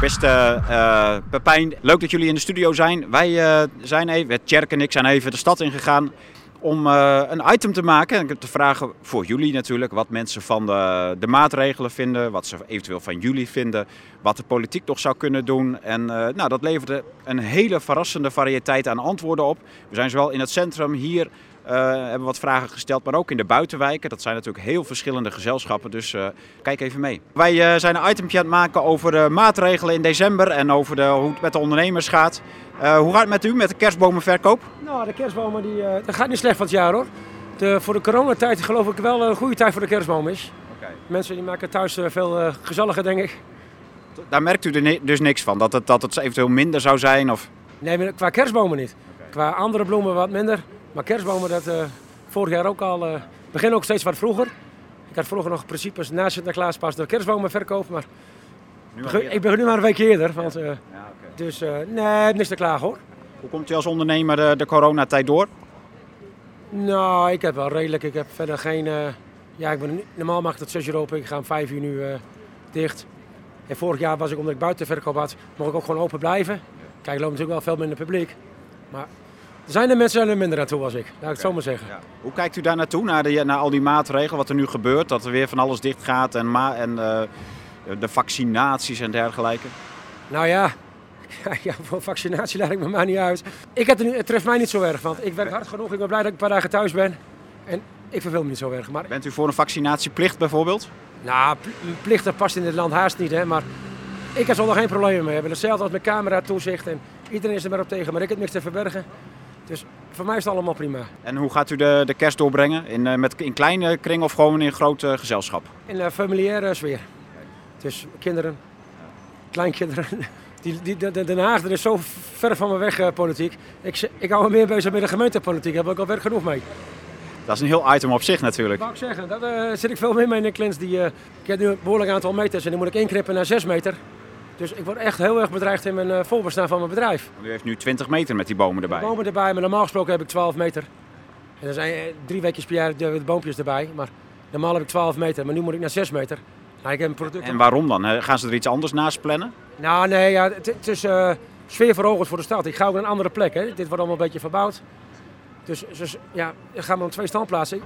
Beste uh, Pepijn, leuk dat jullie in de studio zijn. Wij uh, zijn even, Tjerk en ik zijn even de stad ingegaan om een item te maken. En te vragen voor jullie natuurlijk wat mensen van de, de, maatregelen vinden, wat ze eventueel van jullie vinden, wat de politiek nog zou kunnen doen. En nou, dat leverde een hele verrassende variëteit aan antwoorden op. We zijn zowel in het centrum hier hebben wat vragen gesteld, maar ook in de buitenwijken. Dat zijn natuurlijk heel verschillende gezelschappen, dus uh, kijk even mee. Wij uh, zijn een itempje aan het maken over de maatregelen in december en over de, hoe het met de ondernemers gaat. hoe gaat het met u, met de kerstbomenverkoop? Nou, de kerstbomen, die, dat gaat niet slecht van het jaar hoor. De, voor de coronatijd geloof ik wel een goede tijd voor de kerstboom is. Okay. Mensen die maken thuis veel gezelliger, denk ik. Daar merkt u er dus niks van, dat het, dat het eventueel minder zou zijn? Of... Nee, qua kerstbomen niet. Okay. Qua andere bloemen wat minder. Maar kerstbomen, dat uh, vorig jaar ook al, uh, begin ook steeds wat vroeger. Ik had vroeger nog principes na Sinterklaas pas de kerstbomen verkopen, maar ik begin nu maar een week eerder. Want, uh, ja. Ja, okay. Dus nee, niks te klagen hoor. Hoe komt u als ondernemer de, de coronatijd door? Nou, ik heb wel redelijk. Ik heb verder geen. ja, ik ben, normaal mag ik tot 6 uur open. Ik ga om 5 uur nu dicht. En vorig jaar was ik, omdat ik buitenverkoop had, mocht ik ook gewoon open blijven. Kijk, er loopt natuurlijk wel veel minder publiek. Maar zijn er mensen zijn er minder naartoe als ik, laat ik het zo maar zeggen. Ja. Hoe kijkt u daar naartoe, naar, de, naar al die maatregelen, wat er nu gebeurt? Dat er weer van alles dicht gaat en, ma en uh, de vaccinaties en dergelijke? Nou ja, ja, voor vaccinatie laat ik me maar niet uit. Ik heb het, het treft mij niet zo erg, want ik werk hard genoeg. Ik ben blij dat ik een paar dagen thuis ben. En ik verveel me niet zo erg. Maar... Bent u voor een vaccinatieplicht bijvoorbeeld? Nou, plicht past in dit land haast niet, hè. Maar ik zal er geen problemen mee hebben. Hetzelfde als met camera toezicht en iedereen is er maar op tegen. Maar ik heb niks te verbergen. Dus voor mij is het allemaal prima. En hoe gaat u de, de kerst doorbrengen? In, uh, met, in kleine kring of gewoon in grote gezelschap? In een familiaire sfeer. Dus kinderen, kleinkinderen. Die, die, de, Den Haag is zo ver van me weg, politiek. Ik, ik hou me meer bezig met de gemeentepolitiek. Daar heb ik al werk genoeg mee. Dat is een heel item op zich natuurlijk. Dat ik zeggen. Daar uh, zit ik veel meer mee in de klins. Die, uh, ik heb nu een behoorlijk aantal meters en die moet ik inkrippen naar 6 meter. Dus ik word echt heel erg bedreigd in mijn uh, voorbestaan van mijn bedrijf. U heeft nu 20 meter met die bomen erbij? Bomen erbij, maar normaal gesproken heb ik 12 meter. En er zijn eh, drie weken per jaar de, boompjes erbij. Maar normaal heb ik 12 meter, maar nu moet ik naar 6 meter. Nou, ik heb een product... En waarom dan? Gaan ze er iets anders naast plannen? Nou, nee, ja, het, is uh, sfeerverhogend voor de stad. Ik ga ook naar een andere plek. Hè. Dit wordt allemaal een beetje verbouwd. Dus, dus ja, dan gaan we op twee standplaatsen.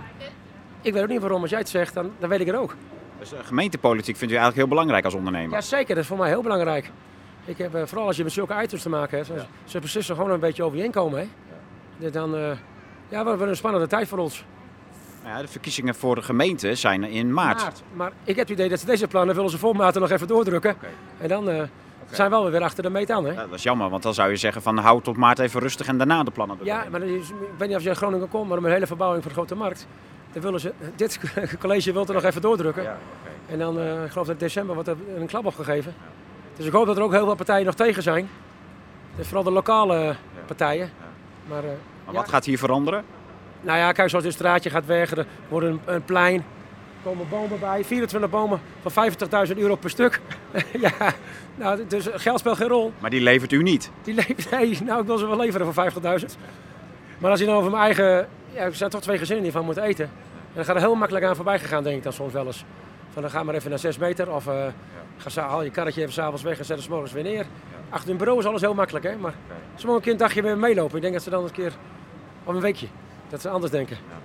Ik weet ook niet waarom. Als jij het zegt, dan, dan weet ik het ook. Dus eh, gemeentepolitiek vindt u eigenlijk heel belangrijk als ondernemer? Ja, zeker. Dat is voor mij heel belangrijk. Ik heb, eh, vooral als je met zulke items te maken hebt, ja. ze beslissen gewoon een beetje over je inkomen. Hè. Dan, uh, ja, wat een spannende tijd voor ons. Ja, de verkiezingen voor de gemeente zijn in maart. maart. Maar ik heb het idee dat ze deze plannen willen ze maart nog even doordrukken. En dan uh, zijn we wel weer achter de meet aan. Hè? Ja, dat is jammer, want dan zou je zeggen van hou tot maart even rustig en daarna de plannen. Ja, maar ik weet niet of je in Groningen komt, maar om een hele verbouwing voor de grote markt. Dan willen ze, dit college wil er nog even doordrukken. Ja, En dan, uh, ik geloof dat in december wordt er een klap opgegeven. Dus ik hoop dat er ook heel veel partijen nog tegen zijn. Dus vooral de lokale partijen. Maar, maar wat gaat hier veranderen? Nou ja, kijk, zoals dit straatje gaat weg, er wordt een, een plein. Er komen bomen bij, 24 bomen van 50.000 euro per stuk. ja, nou, dus geld speelt geen rol. Maar die levert u niet? Die levert, nee, nou ik wil ze wel leveren voor 50.000. Maar als je nou over mijn eigen ja, er zijn toch twee gezinnen die van moeten eten. En dan gaat er heel makkelijk aan voorbij gegaan, denk ik dan soms wel eens. Van dan ga maar even naar 6 meter of uh, ga, haal je karretje even s'avonds weg en zet het morgens weer neer. Ja. Achter hun bureau is alles heel makkelijk, hè? maar ze mogen een keer een dagje weer meelopen. Ik denk dat ze dan een keer, of een weekje, dat ze anders denken. Ja.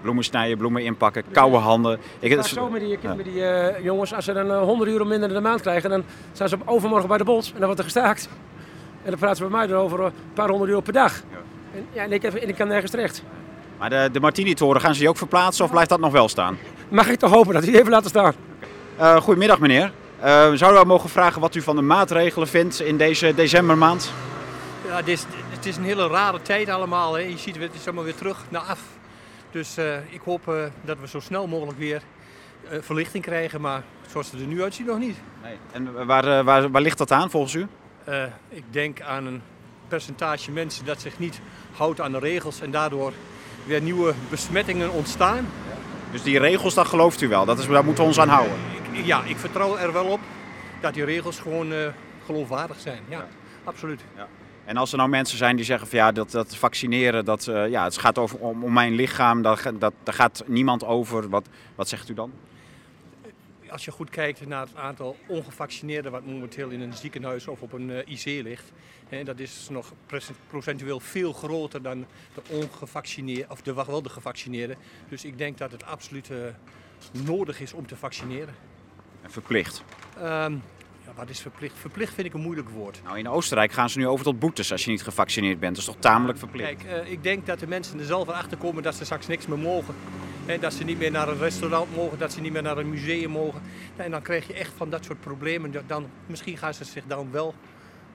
Bloemen snijden, bloemen inpakken, koude handen. Ik heb zo met die, met die uh, jongens, als ze dan uh, eh, 100 euro minder in de maand krijgen, dan zijn ze op overmorgen bij de bols en dan wordt er gestaakt. En dan praten ze bij mij dan over een paar honderd euro per dag. En, ja, en ik, heb, en ik kan nergens terecht. Maar de, de Martini-toren, gaan ze die ook verplaatsen of blijft dat nog wel staan? Mag ik toch hopen dat die even laten staan? Uh, goedemiddag meneer. Uh, zouden we mogen vragen wat u van de maatregelen vindt in deze decembermaand? Ja, het is, het is een hele rare tijd allemaal. Hè. Je ziet het is allemaal weer terug naar af. Dus uh, ik hoop uh, dat we zo snel mogelijk weer verlichting krijgen. Maar zoals het er nu uitziet nog niet. Nee. En waar, waar, waar ligt dat aan volgens u? ik denk aan een percentage mensen dat zich niet houdt aan de regels en daardoor weer nieuwe besmettingen ontstaan. Dus die regels, dat gelooft u wel? Dat is, daar moeten we ons aan houden? Ik, ja, ik vertrouw er wel op dat die regels gewoon uh, geloofwaardig zijn. Ja, absoluut. Ja. En als er nou mensen zijn die zeggen van ja, dat, dat vaccineren, dat, uh, ja, het gaat over, om, om mijn lichaam, dat, dat, daar gaat niemand over. Wat, wat zegt u dan? Als je goed kijkt naar het aantal ongevaccineerden wat momenteel in een ziekenhuis of op een uh, IC ligt, hè, dat is nog procentueel veel groter dan de ongevaccineerden, of de, wel de gevaccineerden. Dus ik denk dat het absoluut uh, nodig is om te vaccineren. En verplicht? Um, ja, wat is verplicht? Verplicht vind ik een moeilijk woord. Nou, in Oostenrijk gaan ze nu over tot boetes als je niet gevaccineerd bent. Dat is toch tamelijk verplicht? Kijk, uh, ik denk dat de mensen er zelf achter komen dat ze straks niks meer mogen. En dat ze niet meer naar een restaurant mogen, dat ze niet meer naar een museum mogen. En dan krijg je echt van dat soort problemen. Dan, misschien gaan ze zich dan wel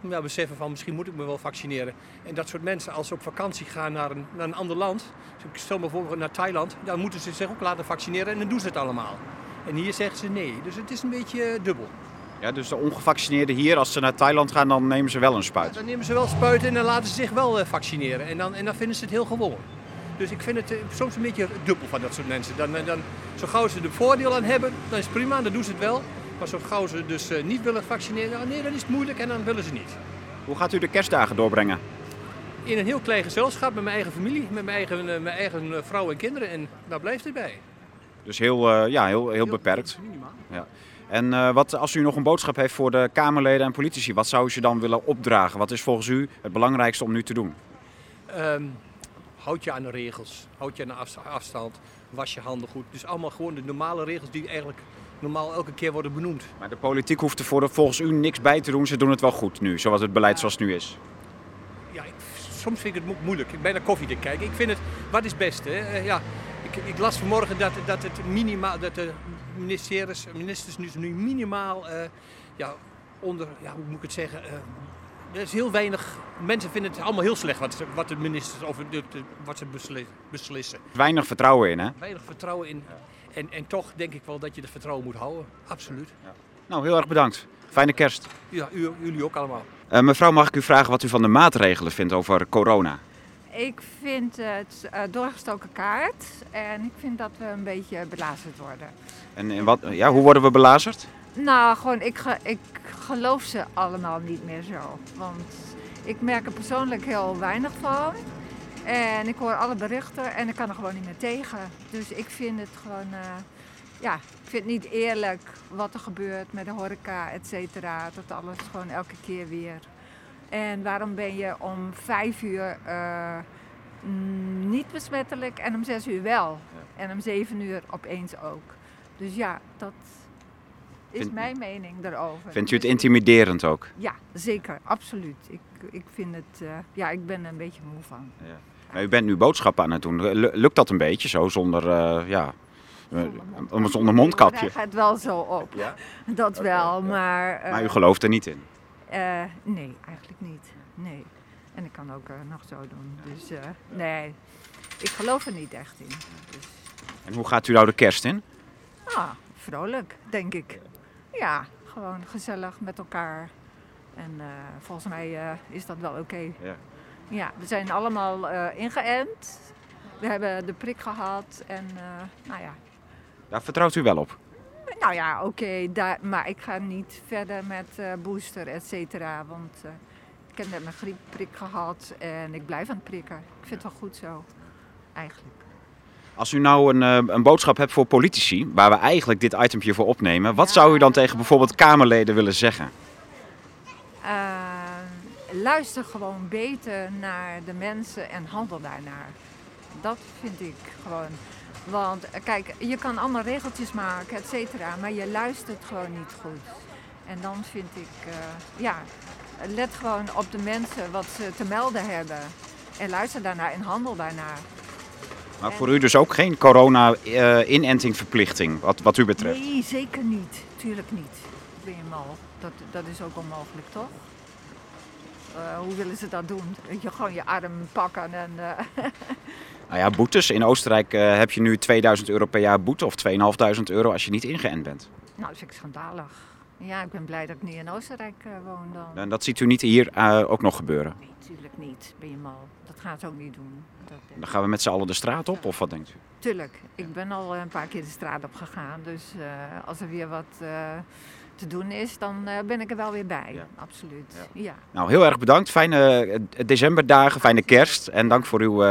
ja, beseffen van misschien moet ik me wel vaccineren. En dat soort mensen, als ze op vakantie gaan naar een, naar een ander land, ik stel me bijvoorbeeld naar Thailand, dan moeten ze zich ook laten vaccineren en dan doen ze het allemaal. En hier zeggen ze nee. Dus het is een beetje dubbel. Ja, dus de ongevaccineerden hier, als ze naar Thailand gaan, dan nemen ze wel een spuit? dan nemen ze wel spuiten en dan laten ze zich wel uh, vaccineren. En dan, en dan vinden ze het heel gewoon. Dus ik vind het uh, soms een beetje dubbel van dat soort mensen. Dan, uh, dan, zo gauw ze er voordeel aan hebben, dan is het prima, dan doen ze het wel. Maar zo gauw ze dus niet willen vaccineren, nee, dan is het moeilijk en dan willen ze niet. Hoe gaat u de kerstdagen doorbrengen? In een heel klein gezelschap met mijn eigen familie, met mijn eigen, mijn eigen vrouw en kinderen. En daar blijft het bij. Dus heel, ja, heel, heel, beperkt. Ja. En uh, wat, als u nog een boodschap heeft voor de Kamerleden en politici, wat zou u ze dan willen opdragen? Wat is volgens u het belangrijkste om nu te doen? Um, houd je aan de regels, houd je aan de afstand, was je handen goed. Dus allemaal gewoon de normale regels die eigenlijk normaal elke keer worden benoemd. Maar de politiek hoeft er volgens u niks bij te doen, ze doen het wel goed nu, zoals het beleid zoals het nu is. Ja, ik, soms vind ik het moeilijk. Ik ben naar koffie te kijken. Ik vind het, wat is het beste? Hè? Uh, ja, ik, ik, las vanmorgen dat, dat, het minimaal, dat de ministers, ministers nu, nu minimaal uh, ja, onder, ja, hoe moet ik het zeggen, uh, er is heel weinig, mensen vinden het allemaal heel slecht wat, wat de ministers over de, de, wat ze beslissen. Weinig vertrouwen in hè? Weinig vertrouwen in. Ja. En, en toch denk ik wel dat je het vertrouwen moet houden, absoluut. Ja. Nou, heel erg bedankt. Fijne kerst. Ja, u, jullie ook allemaal. Uh, mevrouw, mag ik u vragen wat u van de maatregelen vindt over corona? Ik vind het uh, doorgestoken kaart en ik vind dat we een beetje belazerd worden. En, en wat, ja, hoe worden we belazerd? Nou, gewoon, ik, ik geloof ze allemaal niet meer zo. Want ik merk er persoonlijk heel weinig van. En ik hoor alle berichten en ik kan er gewoon niet meer tegen. Dus ik vind het gewoon, uh, ja, ik vind het niet eerlijk wat er gebeurt met de horeca, et cetera. Dat alles gewoon elke keer weer en waarom ben je om vijf uur uh, niet besmettelijk en om zes uur wel? En om zeven uur opeens ook. Dus ja, dat is Vind, mijn mening daarover. Vindt u het intimiderend ook? Ja, zeker, absoluut. Ik, ik vind het, uh, ja, ik ben er een beetje moe van. Ja. Nou, u bent nu boodschappen aan het doen. Lukt dat een beetje zo zonder, uh, ja, zonder, zonder mondkapje? Ik het wel zo op. Ja? Dat okay, wel, maar... maar u gelooft er niet in? Nee, eigenlijk niet. Nee. En ik kan ook nog zo doen. Dus nee, ik geloof er niet echt in. Dus... En hoe gaat u nou de kerst in? Ah, vrolijk, denk ik. Ja, gewoon gezellig met elkaar. En volgens mij is dat wel oké. Okay. Ja. ja. we zijn allemaal ingeënt. We hebben de prik gehad en nou ja. Daar vertrouwt u wel op? Nou ja, oké, okay, maar ik ga niet verder met booster, et cetera. Want ik heb net mijn griepprik gehad en ik blijf aan het prikken. Ik vind het wel goed zo, eigenlijk. Als u nou een, uh, een boodschap hebt voor politici, waar we eigenlijk dit itempje voor opnemen, wat zou u dan tegen bijvoorbeeld Kamerleden willen zeggen? luister gewoon beter naar de mensen en handel daarnaar. Dat vind ik gewoon want eh, kijk, je kan allemaal regeltjes maken, et cetera, maar je luistert gewoon niet goed. En dan vind ik, uh, ja, let gewoon op de mensen wat ze te melden hebben. En luister daarnaar en handel daarnaar. Maar voor u dus ook geen corona-inentingverplichting, uh, wat, wat u betreft? Nee, zeker niet. Tuurlijk niet. Ben je mal. Dat, dat is ook onmogelijk, toch? Uh, hoe willen ze dat doen? Je gewoon je arm pakken en... Nou ja, boetes. In Oostenrijk uh, heb je nu 2000 euro per jaar boete of 2500 euro als je niet ingeënt bent. Nou, dat vind ik schandalig. Ja, ik ben blij dat ik niet in Oostenrijk uh, woon dan. En dat ziet u niet hier uh, ook nog gebeuren? Nee, natuurlijk niet. Ben je mal. Dat gaat ook niet doen. Dat, dan gaan we met z'n allen de straat op, of wat denkt u? Tuurlijk. Ik ben al een paar keer de straat op gegaan. Dus als er weer wat te doen is, dan ben ik er wel weer bij. Ja. Absoluut. Ja. ja. Nou, heel erg bedankt. Fijne decemberdagen, fijne kerst en dank voor uw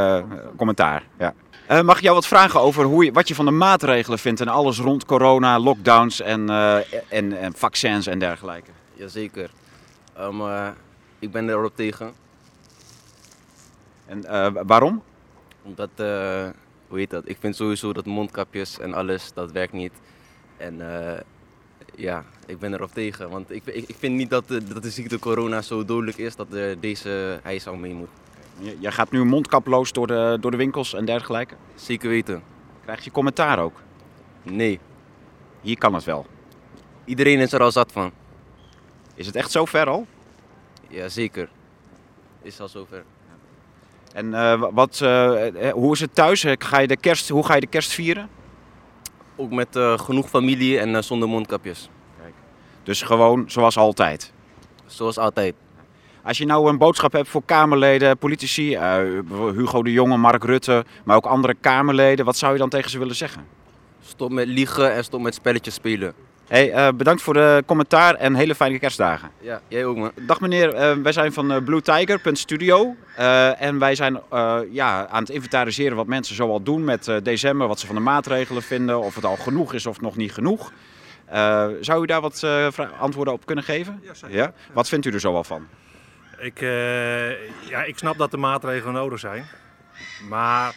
commentaar. Ja. Eh, mag ik jou wat vragen over hoe je, wat je van de maatregelen vindt en alles rond corona, lockdowns en, eh, en, en vaccins en dergelijke? Jazeker. Um, uh, ik ben erop tegen. En waarom? Omdat, hoe heet dat? Ik vind sowieso dat mondkapjes en alles, dat werkt niet. En ja, ik ben erop tegen. Want ik, ik, ik vind niet dat de, dat de ziekte corona zo dodelijk is dat deze hij zou mee moet. Jij gaat nu mondkaploos door de, door de winkels en dergelijke? Zeker weten. Krijg je commentaar ook? Nee. Hier kan het wel. Iedereen is er al zat van. Is het echt zo ver al? Ja, zeker. Is al zover. En uh, wat, uh, hoe is het thuis? Ga je de kerst, hoe ga je de kerst vieren? Ook met uh, genoeg familie en zonder mondkapjes. Kijk. Dus gewoon zoals altijd? Zoals altijd. Als je nou een boodschap hebt voor Kamerleden, politici, Hugo de Jonge, Mark Rutte, maar ook andere Kamerleden, wat zou je dan tegen ze willen zeggen? Stop met liegen en stop met spelletjes spelen. Hey, uh, bedankt voor de commentaar en hele fijne kerstdagen. Ja, jij ook man. Dag meneer, uh, wij zijn van uh, Blue Tiger.studio uh, en wij zijn ja, aan het inventariseren wat mensen zoal doen met december, wat ze van de maatregelen vinden, of het al genoeg is of nog niet genoeg. zou u daar wat antwoorden op kunnen geven? Ja, zeker. Ja? Wat vindt u er zoal van? Ik, ja, ik snap dat de maatregelen nodig zijn, maar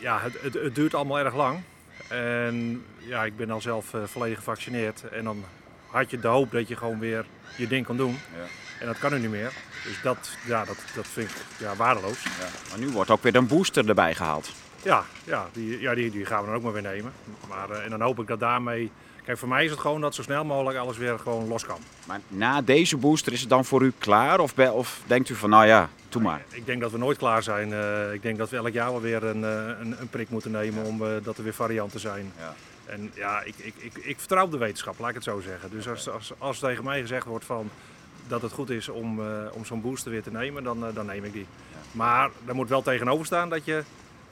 ja, het, het, het duurt allemaal erg lang. En ja, ik ben al zelf uh, volledig gevaccineerd. En dan had je de hoop dat je gewoon weer je ding kon doen. Ja. En dat kan nu niet meer. Dus dat, ja, dat, dat vind ik ja, waardeloos. Ja. Maar nu wordt ook weer een booster erbij gehaald. Ja, ja, die, ja die, die gaan we dan ook maar weer nemen. Maar, uh, en dan hoop ik dat daarmee... Kijk, voor mij is het gewoon dat zo snel mogelijk alles weer gewoon los kan. Maar na deze booster is het dan voor u klaar? Of, of denkt u van, nou ja, doe maar. Ik denk dat we nooit klaar zijn. Uh, ik denk dat we elk jaar wel weer een, een, een prik moeten nemen ja. omdat uh, er weer varianten zijn. Ja. En ja, ik, ik, ik, ik, vertrouw de wetenschap, laat ik het zo zeggen. Dus als, als, als tegen mij gezegd wordt van dat het goed is om, uh, om zo'n booster weer te nemen, dan, dan neem ik die. Ja. Maar daar moet wel tegenover staan dat je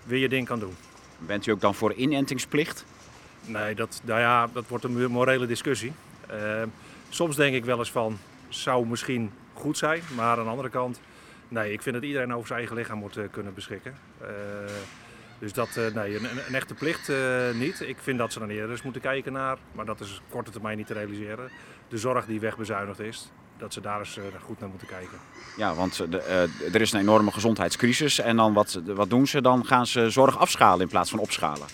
weer je ding kan doen. Bent u ook dan voor inentingsplicht? Nee, dat, nou ja, dat wordt een morele discussie. Uh, soms denk ik wel eens van, zou misschien goed zijn. Maar aan de andere kant, nee, ik vind dat iedereen over zijn eigen lichaam moet uh, kunnen beschikken. Uh, dus dat, uh, nee, een, echte plicht niet. Ik vind dat ze dan eerder eens moeten kijken naar, maar dat is korte termijn niet te realiseren. De zorg die wegbezuinigd is, dat ze daar eens goed naar moeten kijken. Ja, want er is een enorme gezondheidscrisis en dan wat, wat doen ze? Dan gaan ze zorg afschalen in plaats van opschalen.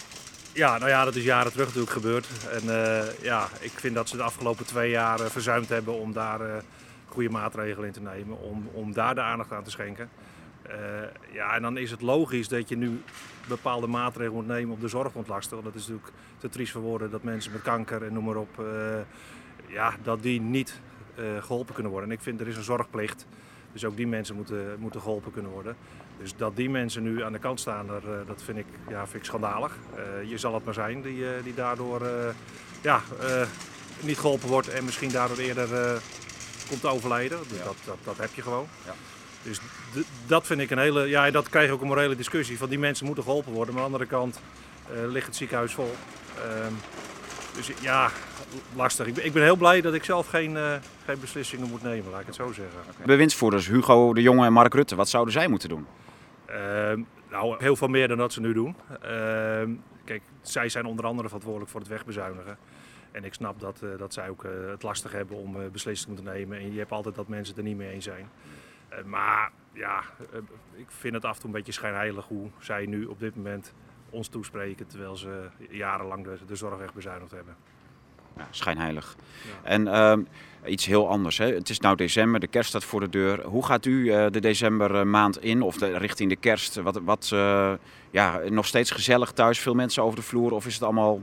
Ja, nou ja, dat is jaren terug gebeurd. En uh, ja, ik vind dat ze de afgelopen twee jaar uh, verzuimd hebben om daar uh, goede maatregelen in te nemen. Om, om daar de aandacht aan te schenken. ja, en dan is het logisch dat je nu bepaalde maatregelen moet nemen om de zorg te ontlasten. Want dat is natuurlijk te triest voor woorden dat mensen met kanker en noem maar op, ja, dat die niet geholpen kunnen worden. En ik vind er is een zorgplicht. Dus ook die mensen moeten, moeten geholpen kunnen worden. Dus dat die mensen nu aan de kant staan, dat vind ik, ja, vind ik schandalig. Uh, je zal het maar zijn die, uh, die daardoor ja, niet geholpen wordt en misschien daardoor eerder komt te overlijden. Dus ja. dat, dat, dat heb je gewoon. Ja. Dus dat vind ik een hele, ja, dat krijg je ook een morele discussie. Van die mensen moeten geholpen worden, maar aan de andere kant ligt het ziekenhuis vol. Ehm, dus ja, lastig. Ik ben, ik ben heel blij dat ik zelf geen, uh, geen beslissingen moet nemen, laat ik het zo zeggen. Okay. Bewindsvoerders Hugo de Jonge en Mark Rutte, wat zouden zij moeten doen? Uh, nou, heel veel meer dan dat ze nu doen. Uh, kijk, zij zijn onder andere verantwoordelijk voor het wegbezuinigen. En ik snap dat, uh, dat zij ook het lastig hebben om beslissingen te nemen. En je hebt altijd dat mensen er niet mee eens zijn. maar ja, ik vind het af en toe een beetje schijnheilig hoe zij nu op dit moment ons toespreken terwijl ze jarenlang de, de zorg wegbezuinigd hebben. Ja, schijnheilig. Ja. En uh, iets heel anders. Hè? Het is nou december, de kerst staat voor de deur. Hoe gaat u uh, de decembermaand in of de, richting de kerst? Wat, wat uh, ja, nog steeds gezellig thuis, veel mensen over de vloer of is het allemaal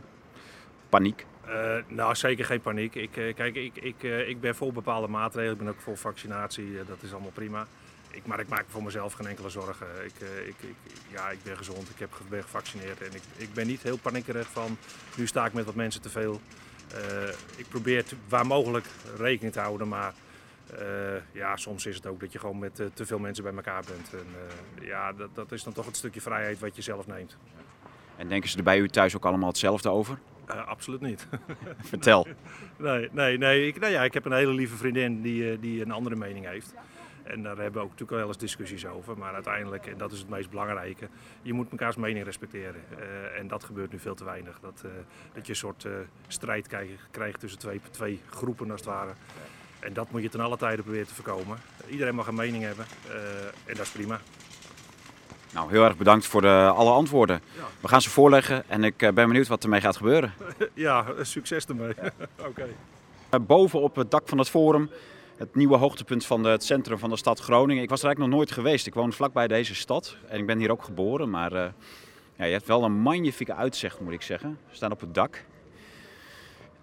paniek? Uh, nou, zeker geen paniek. Ik, kijk, ik, ik, ik ben voor bepaalde maatregelen. Ik ben ook voor vaccinatie. dat is allemaal prima. Ik, maar ik maak voor mezelf geen enkele zorgen. Ik, ik, ik, ja, ik ben gezond, ik heb, ben gevaccineerd en ik, ik ben niet heel paniekerig van nu sta ik met wat mensen te veel. Uh, ik probeer te, waar mogelijk rekening te houden, maar uh, ja, soms is het ook dat je gewoon met te veel mensen bij elkaar bent. En, ja, dat, dat is dan toch het stukje vrijheid wat je zelf neemt. En denken ze er bij u thuis ook allemaal hetzelfde over? absoluut niet. Vertel. nee, nee, nee. Ik, nou ja, ik heb een hele lieve vriendin die, die een andere mening heeft. En daar hebben we ook natuurlijk wel eens discussies over. Maar uiteindelijk, en dat is het meest belangrijke, je moet mekaars mening respecteren. Eh, en dat gebeurt nu veel te weinig. Dat, eh, dat je een soort eh, strijd krijgt, krijgt tussen twee, twee groepen als het ware. En dat moet je ten alle tijden proberen te voorkomen. Iedereen mag een mening hebben en dat is prima. Nou, heel erg bedankt voor de, alle antwoorden. We gaan ze voorleggen en ik ben benieuwd wat ermee gaat gebeuren. Ja, succes ermee. Oké. Boven op het dak van het Forum, het nieuwe hoogtepunt van het centrum van de stad Groningen. Ik was er eigenlijk nog nooit geweest. Ik woon vlakbij deze stad en ik ben hier ook geboren. Maar eh, ja, je hebt wel een magnifieke uitzicht, moet ik zeggen. We staan op het dak.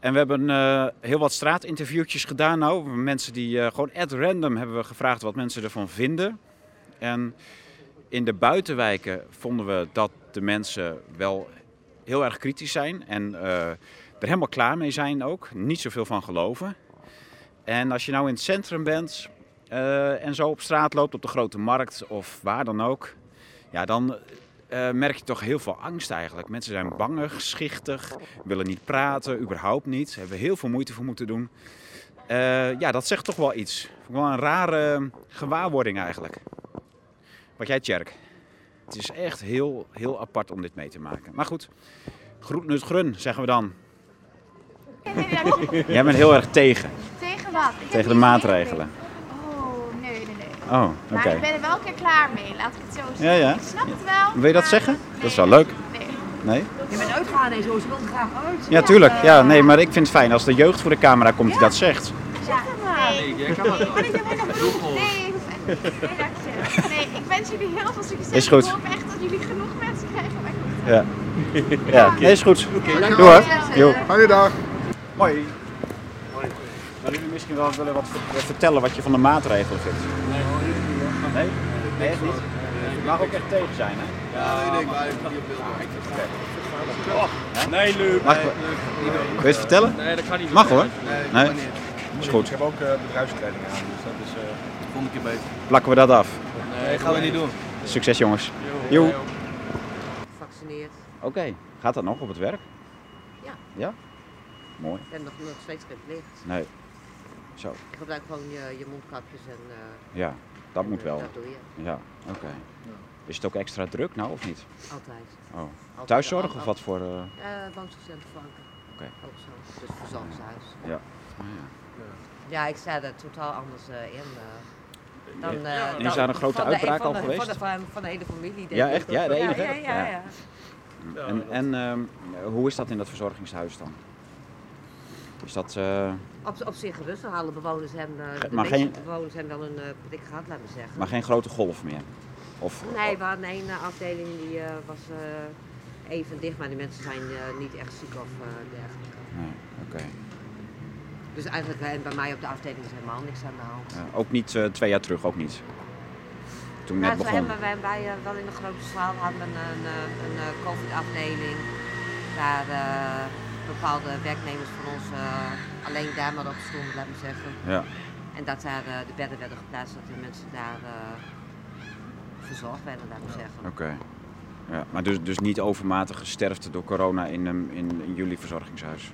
En we hebben eh, heel wat straatinterviewtjes gedaan nou. Mensen die eh, gewoon at random hebben we gevraagd wat mensen ervan vinden. En in de buitenwijken vonden we dat de mensen wel heel erg kritisch zijn. En er helemaal klaar mee zijn ook. Niet zoveel van geloven. En als je nou in het centrum bent eh, en zo op straat loopt, op de grote markt of waar dan ook. Ja, dan eh, merk je toch heel veel angst eigenlijk. Mensen zijn bangig, schichtig, willen niet praten, überhaupt niet. Hebben heel veel moeite voor moeten doen. Eh, ja, dat zegt toch wel iets. Wel een rare gewaarwording eigenlijk. Wat jij, Tjerk? Het is echt heel, heel apart om dit mee te maken. Maar goed, groet nut grun, zeggen we dan. Jij bent heel erg tegen, Tegen de niet maatregelen. Oh, nee, nee, nee. Oh, oké. Maar ik ben er wel een keer klaar mee, laat ik het zo zeggen. Ja, ja. Ik snap het wel. Wil je dat zeggen? Nee. Dat is wel leuk. Nee. Nee? Je bent uitgaan en zo, ze wil graag uit. Ja, tuurlijk. Ja, nee, maar ik vind het fijn als de jeugd voor de camera komt die dat zegt. Maar. Nee, nee, maar ik heb helemaal genoeg. Nee, nee, nee, ik wens jullie heel veel succes. Is goed. Ik hoop echt dat jullie genoeg mensen krijgen. Ja. Ja, nee, is goed. Doe hoor. Goeiedag. Mooi. Misschien wel willen wat ver- vertellen wat je van de maatregelen vindt? Nee, Nee? Nee, echt niet? Je mag ook echt tegen zijn, hè? Ja, ik denk wij Nee, leuk. Mag, Wil je het vertellen? Nee, dat kan niet. Mag hoor. Nee, Nee? Is goed. Ik heb ook uh, bedrijfskleding aan, dus dat is uh, Volgende keer beter. Plakken we dat af. Nee, gaan we niet doen. Succes jongens. Jo. Gevaccineerd. Oké. Gaat dat nog op het werk? Ja. Ja? Mooi. Ik ben nog, nog steeds verplicht. Nee. Zo. Ik gebruik gewoon je, je mondkapjes en... eh, Ja, dat en, moet eh, wel. Dat doe je. Ja, oké. Is het ook extra druk nou of niet? Altijd. Oh. Altijd. Thuiszorg Al- of wat voor... eh, Eh, woonzorgcenterbanken. Oké. Ook zo. Dus verzorgingshuis. Ja. Ah, ja. Ja, ik sta er totaal anders eh, in. eh, dan, Ja. eh, En is dan- daar een grote van de- uitbraak van al de- geweest? Van de, van, van de hele familie. denk Ja, ik. echt? Ja, de enige? Ja, ja, ja. Ja. ja. En, en ehm, hoe is dat in dat verzorgingshuis dan? Is dat... eh, Op, op zich gerust, dan halen bewoners hem, eh, de maar meeste geen- bewoners hebben wel een eh, prik gehad, laten we zeggen. maar geen grote golf meer? Of, Nee, we hadden één eh, afdeling die eh, was eh, even dicht, maar die mensen zijn eh, niet echt ziek of eh, dergelijke. Nee, oké. Dus eigenlijk eh, bij mij op de afdeling is helemaal niks aan de hand. Ja, ook niet eh, twee jaar terug, ook niet? Toen Ja, net we begon? hebben wij, wij eh, wel in de grote zaal hadden we een, een, eh, een, eh, COVID-afdeling. Waar eh, bepaalde werknemers van ons eh, alleen daar maar op stonden, laten we zeggen. Ja, En dat daar eh, de bedden werden geplaatst, dat de mensen daar eh, verzorgd werden, laten we zeggen. oké. Ja, maar dus, dus niet overmatige sterfte door corona in, in, in jullie verzorgingshuis?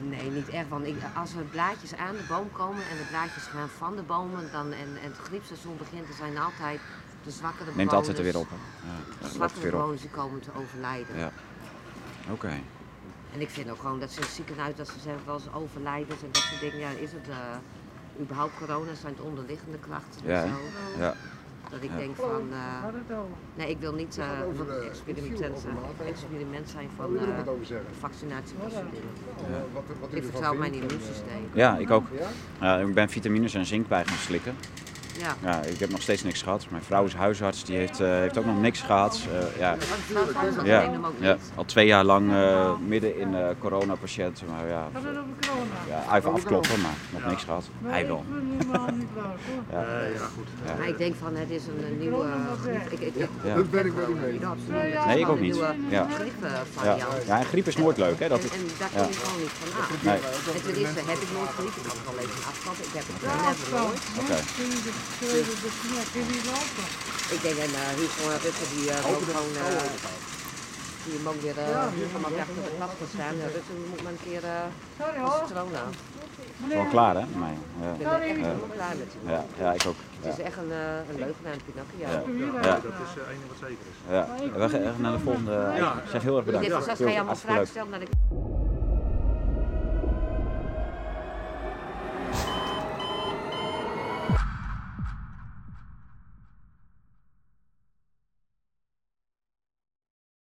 Nee, niet echt. Want ik, als er blaadjes aan de boom komen en de blaadjes gaan van de bomen dan, en, en het griepseizoen begint, dan zijn altijd de zwakkere bewoners. Neemt altijd er weer op. hè? Ja, De zwakkere bewoners die komen te overlijden. Ja. Oké. En ik vind ook gewoon dat ze in het ziekenhuis, dat ze zeggen wel eens overlijdens en dat soort dingen. Ja, is het eh, überhaupt corona? Zijn het onderliggende krachten Ja, en zo? Ja. Dat ik Ja. denk van, eh, nee ik wil niet eh, over, een eh, experiment, zijn van eh, zeggen? vaccinatie. Ja. Ik vertrouw mijn immuunsysteem. ja, ik ook. Ik ben vitamines en zink bij gaan slikken. Ja. Ja, ik heb nog steeds niks gehad. Mijn vrouw is huisarts, die heeft, eh, heeft ook nog niks gehad. Eh, ja, ja, al twee jaar lang eh, midden in eh coronapatiënten. Maar ja, ja, even afkloppen, maar nog niks gehad. Hij wel. Ja. Eh, ja, goed. Ja. Maar ik denk van het is een, nieuwe griep. Ik, ik. Dat ben ik u mee. Nee, ik ook niet. Een nieuwe Ja. Ja. ja, en griep is nooit leuk, hè? Dat en, en daar ja. kom je gewoon niet van af. nee, En ten eerste heb ik nooit griep. Ik had het al even afstand. Ik heb het nooit. oké. Ik denk, en uh, is gewoon Rutte die uh, gewoon... ook weer uh, helemaal weg op de kast te staan. Dus dan moet men een keer uh, Sorry als corona. Het is wel klaar, hè? Nee. Ja. Ik ben er echt helemaal klaar met. Ja, ja, ik ook. Het is echt een, uh, een leugenaar, een Pinocchio. Ja. Ja, Ja. dat is het enige wat zeker is. Ja. We gaan naar de volgende. Ja. Ik zeg heel erg bedankt. Dit was als ga je allemaal vragen stellen, dan ik